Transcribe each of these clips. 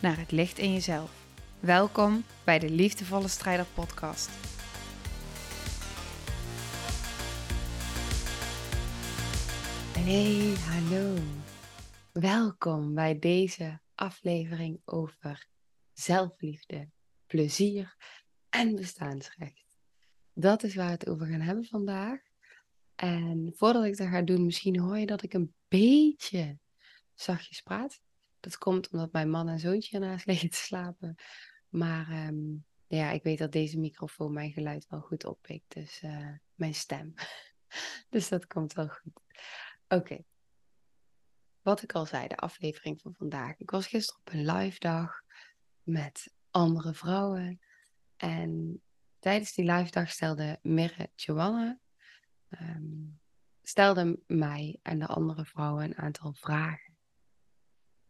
naar het licht in jezelf. Welkom bij de Liefdevolle Strijder Podcast. Hey, hallo. Welkom bij deze aflevering over zelfliefde, plezier en bestaansrecht. Dat is waar we het over gaan hebben vandaag. En voordat ik dat ga doen, misschien hoor je dat ik een beetje zachtjes praat. Dat komt omdat mijn man en zoontje ernaast liggen te slapen. Maar ehm, ja, ik weet dat deze microfoon mijn geluid wel goed oppikt. Dus uh, mijn stem. dus dat komt wel goed. Oké. Wat ik al zei, de aflevering van vandaag. Ik was gisteren op een live dag met andere vrouwen. En tijdens die live dag stelde Mirre Joanna um, stelde mij en de andere vrouwen een aantal vragen.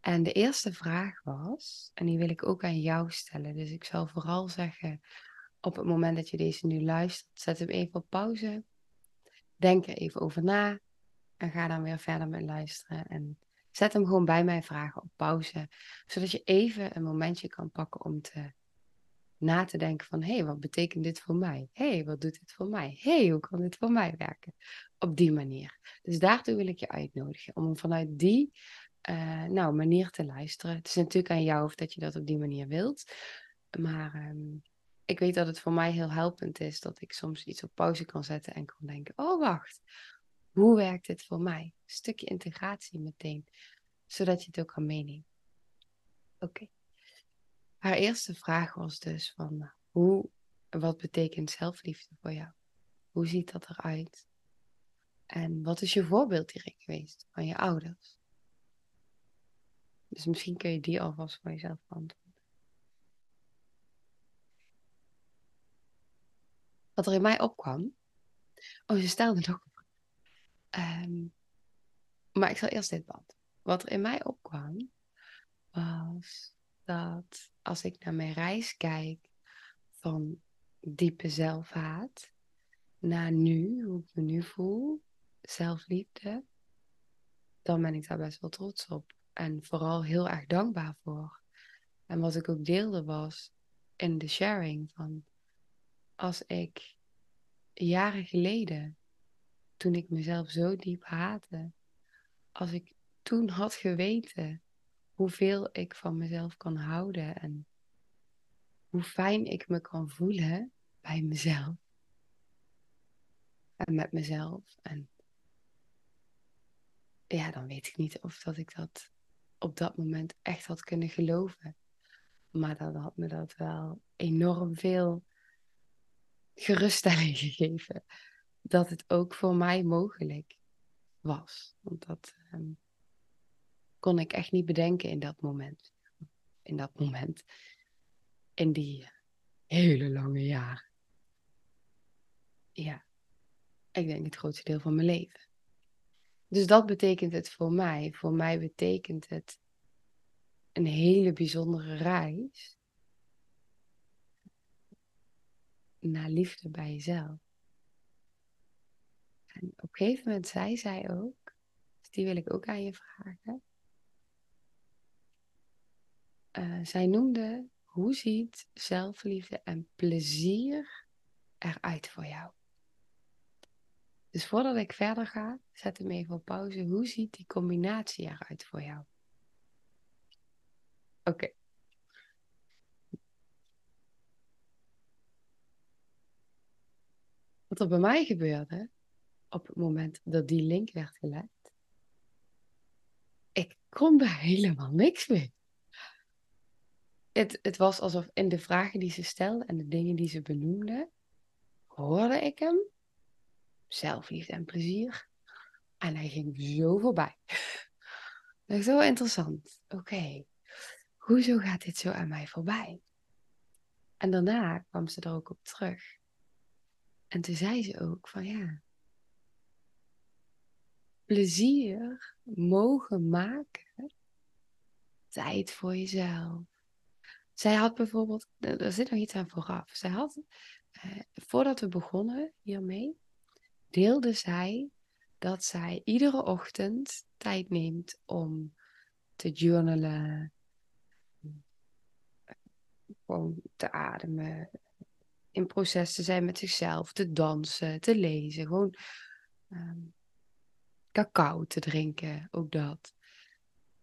En de eerste vraag was, en die wil ik ook aan jou stellen, dus ik zal vooral zeggen, op het moment dat je deze nu luistert, zet hem even op pauze, denk er even over na en ga dan weer verder met luisteren. En zet hem gewoon bij mijn vragen op pauze, zodat je even een momentje kan pakken om te na te denken van, hé, hey, wat betekent dit voor mij? Hé, hey, wat doet dit voor mij? Hé, hey, hoe kan dit voor mij werken? Op die manier. Dus daartoe wil ik je uitnodigen, om vanuit die uh, nou, manier te luisteren. Het is natuurlijk aan jou of dat je dat op die manier wilt. Maar um, ik weet dat het voor mij heel helpend is dat ik soms iets op pauze kan zetten en kan denken: oh, wacht, hoe werkt dit voor mij? Een stukje integratie meteen, zodat je het ook kan meenemen. Oké. Haar eerste vraag was dus van hoe, wat betekent zelfliefde voor jou? Hoe ziet dat eruit? En wat is je voorbeeld hierin geweest van je ouders? Dus misschien kun je die alvast voor jezelf beantwoorden. Wat er in mij opkwam. Oh, ze stelde nog. Um, maar ik zal eerst dit beantwoorden. Wat er in mij opkwam, was dat als ik naar mijn reis kijk van diepe zelfhaat naar nu, hoe ik me nu voel, zelfliefde, dan ben ik daar best wel trots op. En vooral heel erg dankbaar voor. En wat ik ook deelde was in de sharing van als ik jaren geleden, toen ik mezelf zo diep haatte, als ik toen had geweten hoeveel ik van mezelf kan houden en hoe fijn ik me kan voelen bij mezelf en met mezelf. En ja, dan weet ik niet of dat ik dat op dat moment echt had kunnen geloven. Maar dat had me dat wel enorm veel geruststelling gegeven. Dat het ook voor mij mogelijk was. Want dat um, kon ik echt niet bedenken in dat moment. In dat moment. In die hele lange jaren. Ja, ik denk het grootste deel van mijn leven. Dus dat betekent het voor mij. Voor mij betekent het een hele bijzondere reis naar liefde bij jezelf. En op een gegeven moment zei zij ook, dus die wil ik ook aan je vragen. Uh, zij noemde, hoe ziet zelfliefde en plezier eruit voor jou? Dus voordat ik verder ga, zet hem even op pauze. Hoe ziet die combinatie eruit voor jou? Oké. Wat er bij mij gebeurde, op het moment dat die link werd gelegd, ik kon daar helemaal niks mee. Het, het was alsof in de vragen die ze stelde en de dingen die ze benoemde, hoorde ik hem zelfliefde en plezier. En hij ging zo voorbij. Dat is zo interessant. Oké. hoezo gaat dit zo aan mij voorbij? En daarna kwam ze er ook op terug. En toen zei ze ook van ja, plezier mogen maken, tijd voor jezelf. Zij had bijvoorbeeld, er zit nog iets aan vooraf. Zij had, eh, voordat we begonnen hiermee, deelde zij dat zij iedere ochtend tijd neemt om te journalen, gewoon te ademen, in proces te zijn met zichzelf, te dansen, te lezen, gewoon um, cacao te drinken, ook dat.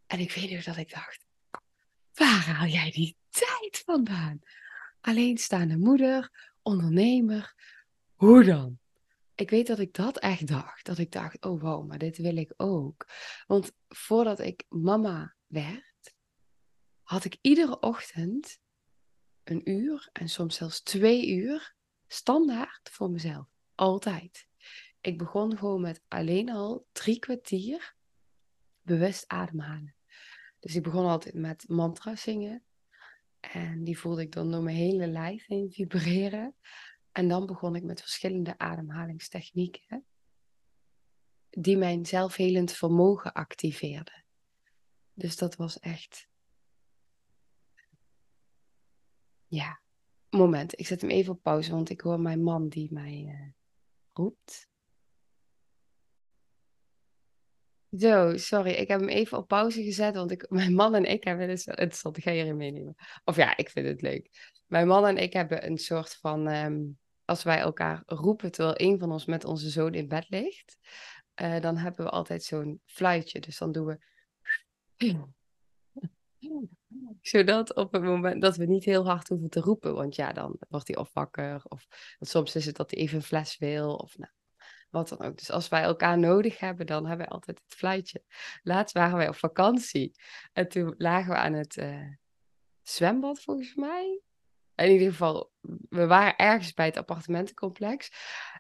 En ik weet nog dat ik dacht, waar haal jij die tijd vandaan? Alleenstaande moeder, ondernemer, hoe dan? Ik weet dat ik dat echt dacht. Dat ik dacht, oh wow, maar dit wil ik ook. Want voordat ik mama werd, had ik iedere ochtend een uur en soms zelfs twee uur standaard voor mezelf. Altijd. Ik begon gewoon met alleen al drie kwartier bewust ademhalen. Dus ik begon altijd met mantra zingen. En die voelde ik dan door mijn hele lijf heen vibreren. En dan begon ik met verschillende ademhalingstechnieken. Die mijn zelfhelend vermogen activeerden. Dus dat was echt Ja, moment. Ik zet hem even op pauze, want ik hoor mijn man die mij uh, roept. Zo, sorry. Ik heb hem even op pauze gezet, want ik, mijn man en ik hebben... Het interessant, ik ga hierin meenemen. Of ja, ik vind het leuk. Mijn man en ik hebben een soort van... Um, als wij elkaar roepen terwijl een van ons met onze zoon in bed ligt... Uh, dan hebben we altijd zo'n fluitje. Dus dan doen we zodat op het moment dat we niet heel hard hoeven te roepen. Want ja, dan wordt hij of wakker. Of soms is het dat hij even een fles wil. Of nou, wat dan ook. Dus als wij elkaar nodig hebben, dan hebben wij altijd het fluitje. Laatst waren wij op vakantie. En toen lagen we aan het uh, zwembad, volgens mij. In ieder geval, we waren ergens bij het appartementencomplex.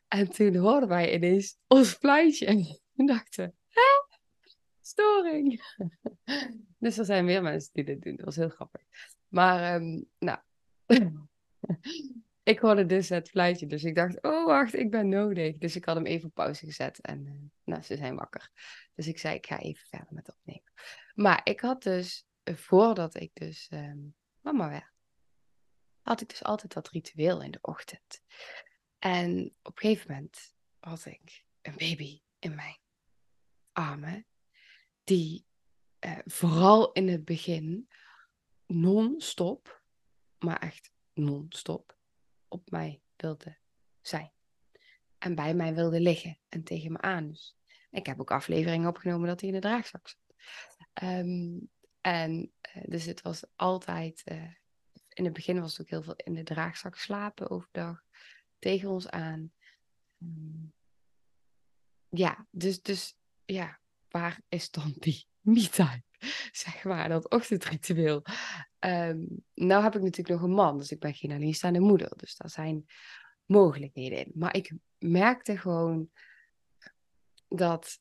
En toen hoorden wij ineens ons fluitje. En toen dachten we, storing. dus er zijn meer mensen die dit doen. Dat was heel grappig. Maar, um, nou. ik hoorde dus het fluitje. Dus ik dacht, oh wacht, ik ben nodig. Dus ik had hem even op pauze gezet. En uh, nou, ze zijn wakker. Dus ik zei, ik ga even verder met opnemen. Maar ik had dus, eh, voordat ik dus um, mama werd, had ik dus altijd dat ritueel in de ochtend. En op een gegeven moment had ik een baby in mijn armen die eh, vooral in het begin non-stop, maar echt non-stop, op mij wilde zijn. En bij mij wilde liggen en tegen me aan. Dus ik heb ook afleveringen opgenomen dat hij in de draagzak zat. Ehm, en uh, dus het was altijd, uh, in het begin was het ook heel veel in de draagzak slapen overdag, tegen ons aan. Um, ja, dus, dus ja, waar is dan die me-time? Zeg maar, dat ochtendritueel. Um, nou heb ik natuurlijk nog een man, dus ik ben geen alleenstaande moeder. Dus daar zijn mogelijkheden in. Maar ik merkte gewoon dat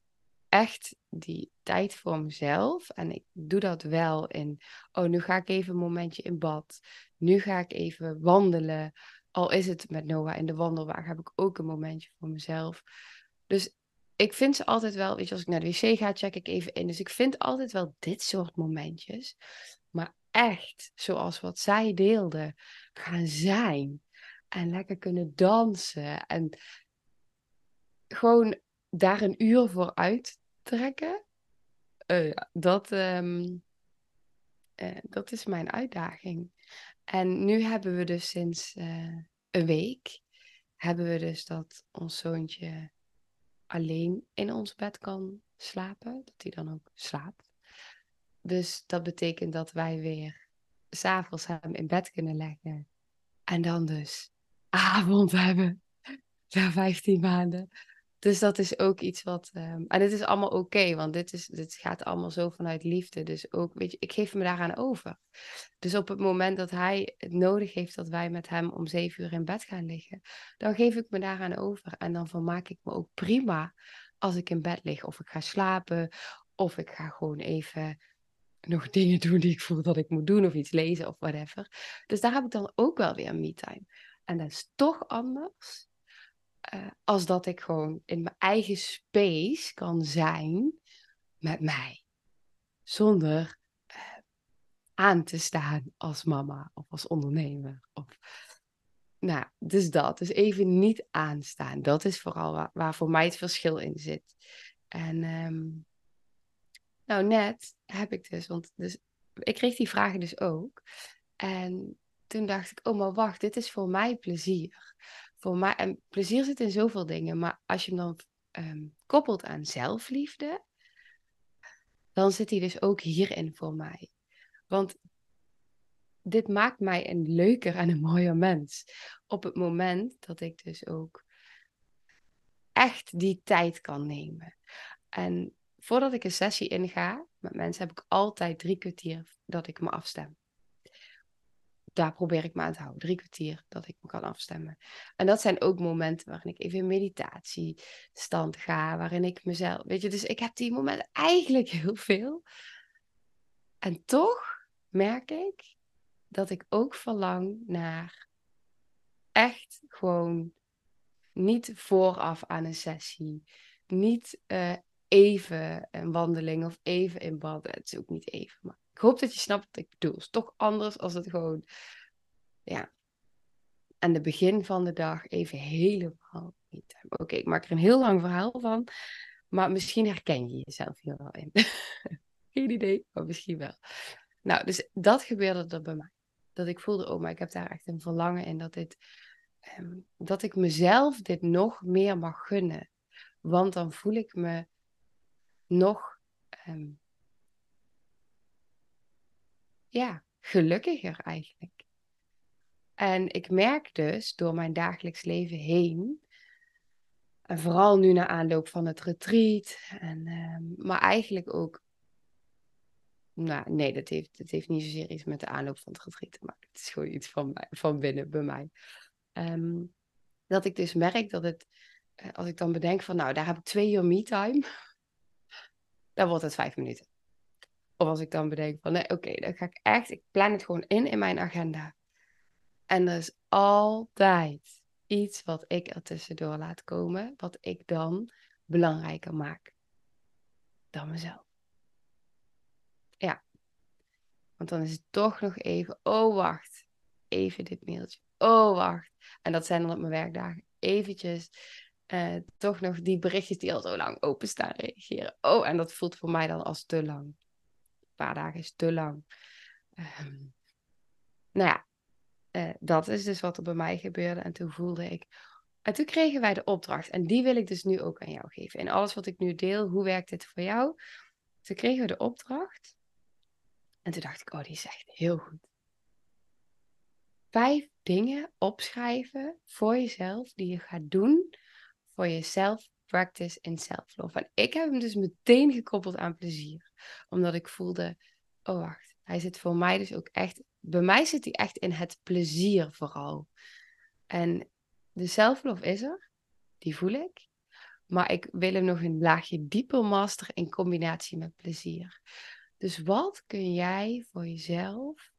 echt die tijd voor mezelf. En ik doe dat wel in. Oh, nu ga ik even een momentje in bad. Nu ga ik even wandelen. Al is het met Noah in de wandelwagen, heb ik ook een momentje voor mezelf. Dus ik vind ze altijd wel, weet je, als ik naar de wc ga, check ik even in. Dus ik vind altijd wel dit soort momentjes. Maar echt, zoals wat zij deelde, gaan zijn. En lekker kunnen dansen. En gewoon daar een uur voor uittrekken. Uh, dat, um, uh, dat is mijn uitdaging. En nu hebben we dus sinds uh, een week, hebben we dus dat ons zoontje alleen in ons bed kan slapen, dat hij dan ook slaapt. Dus dat betekent dat wij weer s'avonds hem in bed kunnen leggen. En dan dus avond hebben. Na 15 maanden. Dus dat is ook iets wat. Um, en dit is allemaal oké, want dit, is, dit gaat allemaal zo vanuit liefde. Dus ook, weet je, ik geef me daaraan over. Dus op het moment dat hij het nodig heeft dat wij met hem om zeven uur in bed gaan liggen, dan geef ik me daaraan over. En dan vermaak ik me ook prima als ik in bed lig. Of ik ga slapen, of ik ga gewoon even nog dingen doen die ik voel dat ik moet doen, of iets lezen of whatever. Dus daar heb ik dan ook wel weer me-time. En dat is toch anders uh, als dat ik gewoon in mijn eigen space kan zijn met mij. Zonder uh, aan te staan als mama of als ondernemer. Of, nou, dus dat. Dus even niet aanstaan. Dat is vooral waar, voor mij het verschil in zit. En um, nou, net heb ik dus, want dus, ik kreeg die vragen dus ook. En toen dacht ik, oh maar wacht, dit is voor mij plezier. Voor mij, en plezier zit in zoveel dingen, maar als je hem dan um, koppelt aan zelfliefde, dan zit hij dus ook hierin voor mij. Want dit maakt mij een leuker en een mooier mens. Op het moment dat ik dus ook echt die tijd kan nemen. En voordat ik een sessie inga met mensen, heb ik altijd drie kwartier dat ik me afstem. Daar probeer ik me aan te houden. Drie kwartier dat ik me kan afstemmen. En dat zijn ook momenten waarin ik even in meditatiestand ga, waarin ik mezelf. Weet je, dus ik heb die momenten eigenlijk heel veel. En toch merk ik dat ik ook verlang naar echt gewoon niet vooraf aan een sessie. Niet uh, even een wandeling of even in bad. Het is ook niet even, maar ik hoop dat je snapt wat ik bedoel. Het is toch anders als het gewoon, ja, aan het begin van de dag even helemaal niet. Oké, ik maak er een heel lang verhaal van, maar misschien herken je jezelf hier wel in. Geen idee, maar misschien wel. Nou, dus dat gebeurde er bij mij. Dat ik voelde, oh, maar ik heb daar echt een verlangen in dat dit, um, dat ik mezelf dit nog meer mag gunnen. Want dan voel ik me nog um, ja, gelukkiger eigenlijk. En ik merk dus door mijn dagelijks leven heen, en vooral nu na aanloop van het retreat, en, um, maar eigenlijk ook, nou nee, dat heeft, dat heeft niet zozeer iets met de aanloop van het retreat maken. Het is gewoon iets van, van binnen bij mij. Um, dat ik dus merk dat het, eh, als ik dan bedenk van nou, daar heb ik twee uur me-time dan wordt het vijf minuten. Of als ik dan bedenk van, nee, oké, dan ga ik echt, ik plan het gewoon in in mijn agenda. En er is altijd iets wat ik er tussendoor laat komen, wat ik dan belangrijker maak dan mezelf. Ja. Want dan is het toch nog even, oh wacht, even dit mailtje. Oh wacht. En dat zijn dan op mijn werkdagen eventjes uh, toch nog die berichtjes die al zo lang openstaan reageren. Oh, en dat voelt voor mij dan als te lang. Paar dagen is te lang. Um, nou ja, uh, dat is dus wat er bij mij gebeurde. En toen voelde ik. En toen kregen wij de opdracht. En die wil ik dus nu ook aan jou geven. En alles wat ik nu deel, hoe werkt dit voor jou? Toen kregen we de opdracht. En toen dacht ik, oh, die echt heel goed. Vijf dingen opschrijven voor jezelf die je gaat doen voor je self-practice in self-love. En ik heb hem dus meteen gekoppeld aan plezier. Omdat ik voelde, oh wacht, hij zit voor mij dus ook echt, bij mij zit hij echt in het plezier vooral. En de self-love is er, die voel ik. Maar ik wil hem nog een laagje dieper masteren in combinatie met plezier. Dus wat kun jij voor jezelf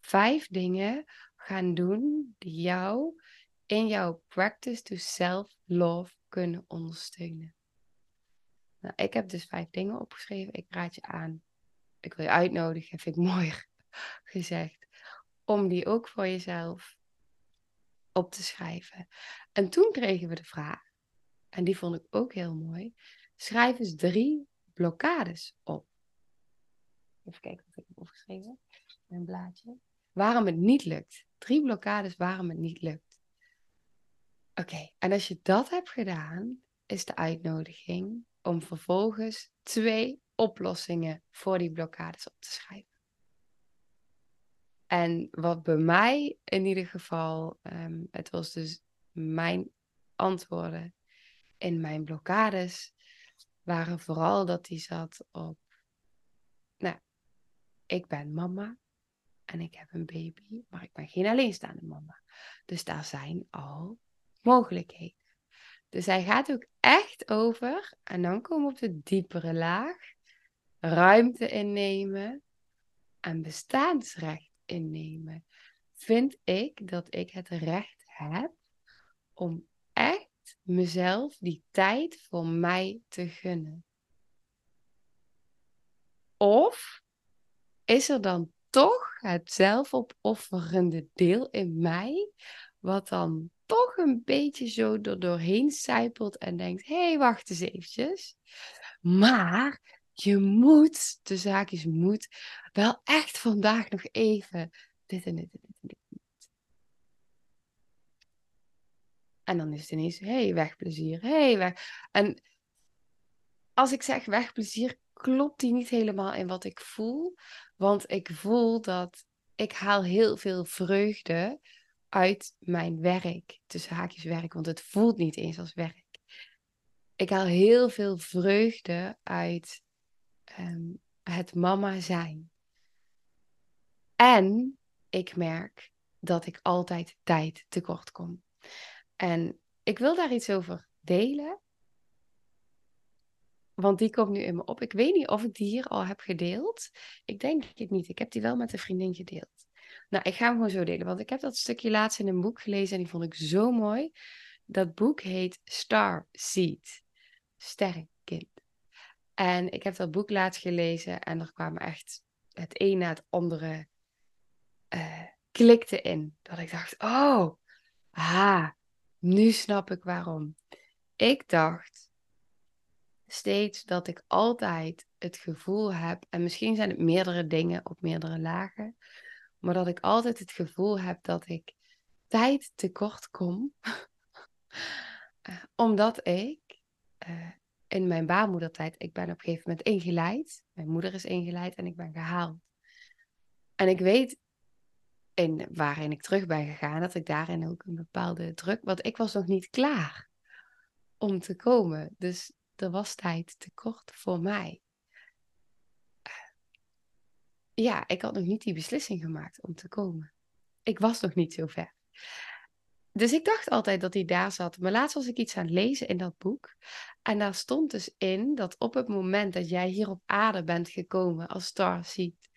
vijf dingen gaan doen die jou in jouw practice to self-love kunnen ondersteunen. Nou, ik heb dus vijf dingen opgeschreven. Ik raad je aan. Ik wil je uitnodigen, vind ik mooi gezegd. Om die ook voor jezelf op te schrijven. En toen kregen we de vraag, en die vond ik ook heel mooi. Schrijf eens drie blokkades op. Even kijken of ik heb opgeschreven. Een blaadje. Waarom het niet lukt. Drie blokkades waarom het niet lukt. Oké, en als je dat hebt gedaan, is de uitnodiging om vervolgens twee oplossingen voor die blokkades op te schrijven. En wat bij mij in ieder geval, um, het was dus mijn antwoorden in mijn blokkades, waren vooral dat die zat op, nou, ik ben mama en ik heb een baby, maar ik ben geen alleenstaande mama. Dus daar zijn al mogelijkheden. Dus hij gaat ook echt over, en dan komen we op de diepere laag, ruimte innemen en bestaansrecht innemen, vind ik dat ik het recht heb om echt mezelf die tijd voor mij te gunnen. Of is er dan toch het zelfopofferende deel in mij, wat dan toch een beetje zo er doorheen sijpelt en denkt: hé, hey, wacht eens eventjes. Maar je moet, de zaakjes moet, wel echt vandaag nog even dit en dit en dit en dit. En dan is het ineens, hé, hey, wegplezier, hé, hey, weg. En als ik zeg wegplezier, klopt die niet helemaal in wat ik voel. Want ik voel dat ik haal heel veel vreugde uit mijn werk. Tussen haakjes werk, want het voelt niet eens als werk. Ik haal heel veel vreugde uit Ehm, het mama zijn. En ik merk dat ik altijd tijd tekort kom. En ik wil daar iets over delen. Want die komt nu in me op. Ik weet niet of ik die hier al heb gedeeld. Ik denk het niet. Ik heb die wel met een vriendin gedeeld. Nou, ik ga hem gewoon zo delen. Want ik heb dat stukje laatst in een boek gelezen en die vond ik zo mooi. Dat boek heet Star Seed. Sterrenkind. En ik heb dat boek laatst gelezen en er kwamen echt het een na het andere uh, klikte in. Dat ik dacht, oh, ah, nu snap ik waarom. Ik dacht steeds dat ik altijd het gevoel heb, en misschien zijn het meerdere dingen op meerdere lagen, maar dat ik altijd het gevoel heb dat ik tijd tekort kom, uh, omdat ik uh, in mijn baarmoedertijd, ik ben op een gegeven moment ingeleid. Mijn moeder is ingeleid en ik ben gehaald. En ik weet in, waarin ik terug ben gegaan, dat ik daarin ook een bepaalde druk, want ik was nog niet klaar om te komen. Dus er was tijd te kort voor mij. Ja, ik had nog niet die beslissing gemaakt om te komen. Ik was nog niet zo ver. Dus ik dacht altijd dat hij daar zat. Maar laatst was ik iets aan het lezen in dat boek. En daar stond dus in dat op het moment dat jij hier op aarde bent gekomen als starseed.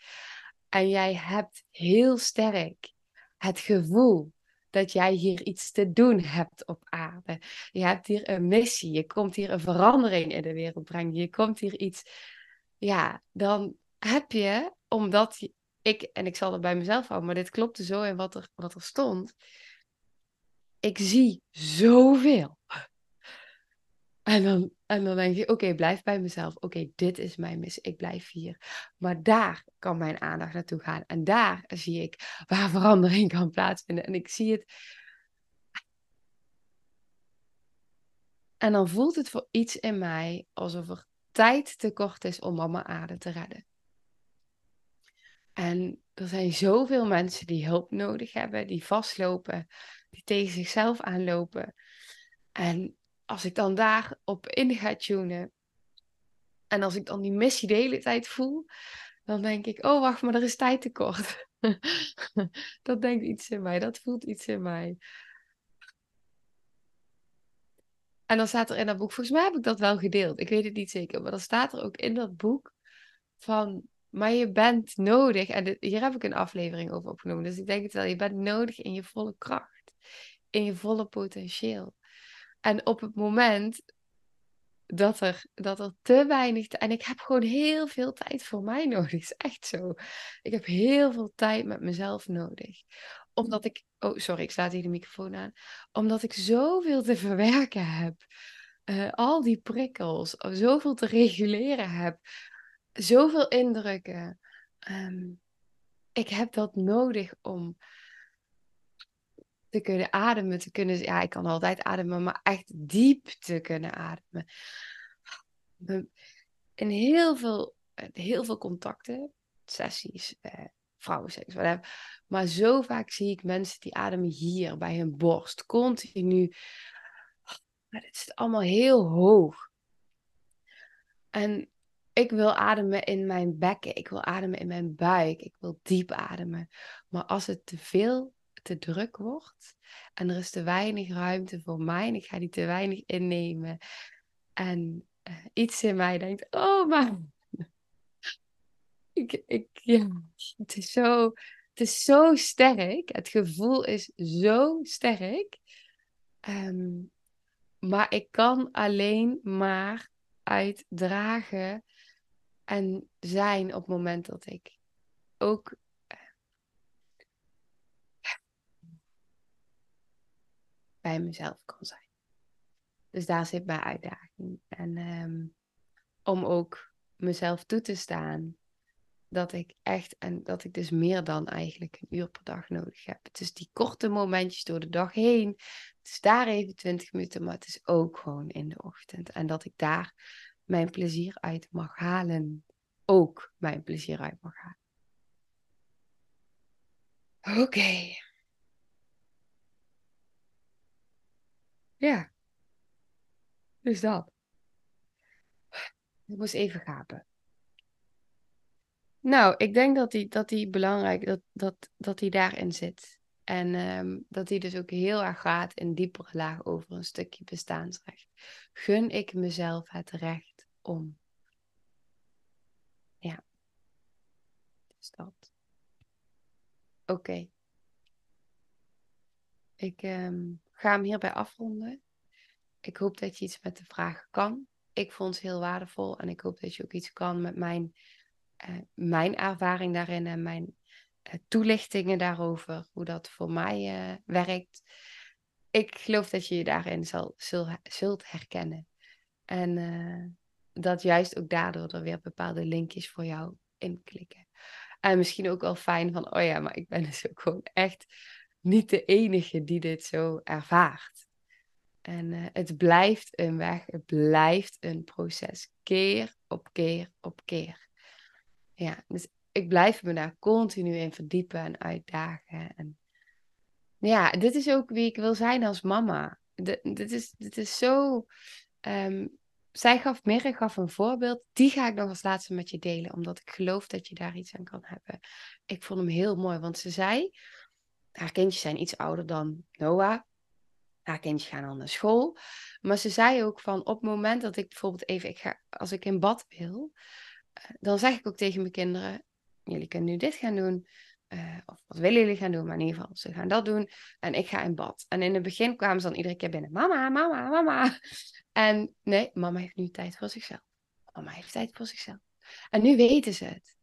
En jij hebt heel sterk het gevoel dat jij hier iets te doen hebt op aarde. Je hebt hier een missie. Je komt hier een verandering in de wereld brengen. Je komt hier iets. Ja, dan heb je, omdat ik, en ik zal het bij mezelf houden, maar dit klopte zo in wat er, wat er stond ik zie zoveel. En dan, en dan denk je, oké, blijf bij mezelf. Oké, dit is mijn missie. Ik blijf hier. Maar daar kan mijn aandacht naartoe gaan. En daar zie ik waar verandering kan plaatsvinden. En ik zie het. En dan voelt het voor iets in mij alsof er tijd tekort is om mama aarde te redden. En er zijn zoveel mensen die hulp nodig hebben, die vastlopen, die tegen zichzelf aanlopen. En als ik dan daarop in ga tunen en als ik dan die missie de hele tijd voel, dan denk ik, oh wacht, maar er is tijd tekort. dat denkt iets in mij, dat voelt iets in mij. En dan staat er in dat boek, volgens mij heb ik dat wel gedeeld, ik weet het niet zeker, maar dan staat er ook in dat boek van maar je bent nodig, en hier heb ik een aflevering over opgenomen, dus ik denk het wel, je bent nodig in je volle kracht, in je volle potentieel. En op het moment dat er, dat er te weinig, en ik heb gewoon heel veel tijd voor mij nodig, is echt zo. Ik heb heel veel tijd met mezelf nodig. Omdat ik, oh sorry, ik sta tegen de microfoon aan. Omdat ik zoveel te verwerken heb. Uh, al die prikkels, zoveel te reguleren heb zoveel indrukken. Ehm, ik heb dat nodig om te kunnen ademen, te kunnen. Ja, ik kan altijd ademen, maar echt diep te kunnen ademen. In heel veel, heel veel contacten, sessies, eh, vrouwenseks, whatever. Maar zo vaak zie ik mensen die ademen hier bij hun borst, continu. Maar het is allemaal heel hoog. En ik wil ademen in mijn bekken. Ik wil ademen in mijn buik. Ik wil diep ademen. Maar als het te veel, te druk wordt en er is te weinig ruimte voor mij en ik ga die te weinig innemen en uh, iets in mij denkt, oh maar ik, ik, ja, het is zo, het is zo sterk. Het gevoel is zo sterk. Ehm, maar ik kan alleen maar uitdragen en zijn op het moment dat ik ook eh, bij mezelf kan zijn. Dus daar zit mijn uitdaging. En ehm, om ook mezelf toe te staan dat ik echt, en dat ik dus meer dan eigenlijk een uur per dag nodig heb. Is die korte momentjes door de dag heen. Het is daar even 20 minuten, maar het is ook gewoon in de ochtend. En dat ik daar mijn plezier uit mag halen. Ook mijn plezier uit mag halen. Oké. Ja. Dus dat. Ik moest even gapen. Nou, ik denk dat die, dat die belangrijk, dat, dat, dat die daarin zit. En um, dat die dus ook heel erg gaat in diepere laag over een stukje bestaansrecht. Gun ik mezelf het recht om. Ja. Dus dat. Oké. Ik um, ga hem hierbij afronden. Ik hoop dat je iets met de vraag kan. Ik vond het heel waardevol en ik hoop dat je ook iets kan met mijn, uh, mijn ervaring daarin en mijn uh, toelichtingen daarover, hoe dat voor mij uh, werkt. Ik geloof dat je je daarin zal, zul, zult herkennen. En dat juist ook daardoor er weer bepaalde linkjes voor jou inklikken. En misschien ook wel fijn van, oh ja, maar ik ben dus ook gewoon echt niet de enige die dit zo ervaart. En uh, het blijft een weg, het blijft een proces. Keer op keer op keer. Ja, dus ik blijf me daar continu in verdiepen en uitdagen. En ja, dit is ook wie ik wil zijn als mama. D dit, is, dit is zo. Um, zij gaf, Mirre gaf een voorbeeld. Die ga ik nog als laatste met je delen, omdat ik geloof dat je daar iets aan kan hebben. Ik vond hem heel mooi, want ze zei: haar kindjes zijn iets ouder dan Noah. Haar kindjes gaan al naar school. Maar ze zei ook van op het moment dat ik bijvoorbeeld even, ik ga, als ik in bad wil, eh, dan zeg ik ook tegen mijn kinderen: jullie kunnen nu dit gaan doen. Uh, of wat willen jullie gaan doen? Maar in ieder geval, ze gaan dat doen. En ik ga in bad. En in het begin kwamen ze dan iedere keer binnen. Mama, mama, mama. En nee, mama heeft nu tijd voor zichzelf. Mama heeft tijd voor zichzelf. En nu weten ze het.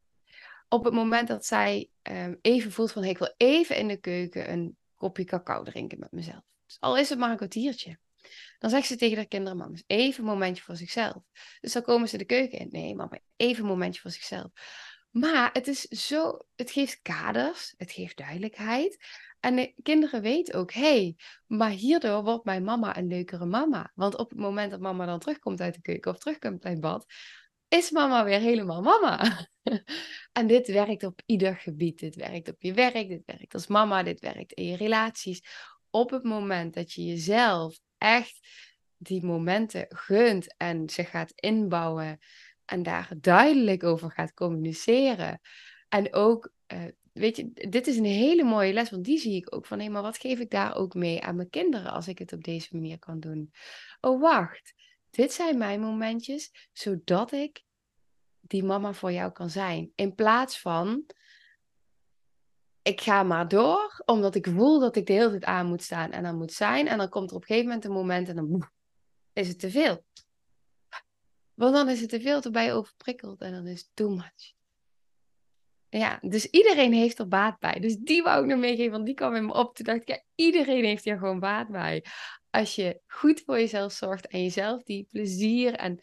Op het moment dat zij um, even voelt van... Ik wil even in de keuken een kopje cacao drinken met mezelf. Dus al is het maar een kwartiertje. Dan zegt ze tegen haar kinderen, mama, even een momentje voor zichzelf. Dus dan komen ze de keuken in. Nee, mama, even een momentje voor zichzelf. Maar het is zo, het geeft kaders, het geeft duidelijkheid. En de kinderen weten ook, hé, hey, maar hierdoor wordt mijn mama een leukere mama. Want op het moment dat mama dan terugkomt uit de keuken of terugkomt uit bad, is mama weer helemaal mama. en dit werkt op ieder gebied. Dit werkt op je werk, dit werkt als mama, dit werkt in je relaties. Op het moment dat je jezelf echt die momenten gunt en ze gaat inbouwen en daar duidelijk over gaat communiceren. En ook, uh, weet je, dit is een hele mooie les, want die zie ik ook van, hé, maar wat geef ik daar ook mee aan mijn kinderen als ik het op deze manier kan doen? Oh, wacht, dit zijn mijn momentjes, zodat ik die mama voor jou kan zijn. In plaats van, ik ga maar door, omdat ik voel dat ik de hele tijd aan moet staan en dan moet zijn. En dan komt er op een gegeven moment een moment en dan is het te veel. Want dan is het te veel, erbij overprikkeld en dan is too much. Ja, dus iedereen heeft er baat bij. Dus die wou ik nog meegeven, want die kwam in me op. Toen dacht ik, ja, iedereen heeft hier gewoon baat bij. Als je goed voor jezelf zorgt en jezelf die plezier en...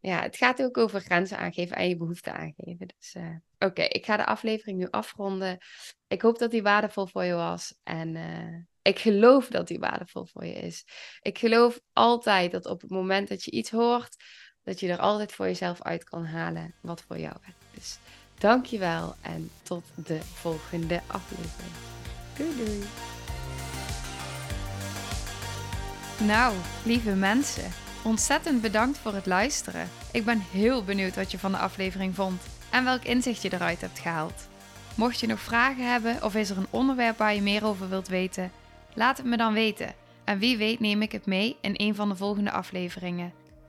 Ja, het gaat ook over grenzen aangeven en je behoeften aangeven. Dus uh, oké, ik ga de aflevering nu afronden. Ik hoop dat die waardevol voor je was. En uh, ik geloof dat die waardevol voor je is. Ik geloof altijd dat op het moment dat je iets hoort dat je er altijd voor jezelf uit kan halen wat voor jou werkt. Dus dankjewel en tot de volgende aflevering. Doei doei. Nou, lieve mensen, ontzettend bedankt voor het luisteren. Ik ben heel benieuwd wat je van de aflevering vond en welk inzicht je eruit hebt gehaald. Mocht je nog vragen hebben of is er een onderwerp waar je meer over wilt weten, laat het me dan weten. En wie weet neem ik het mee in een van de volgende afleveringen.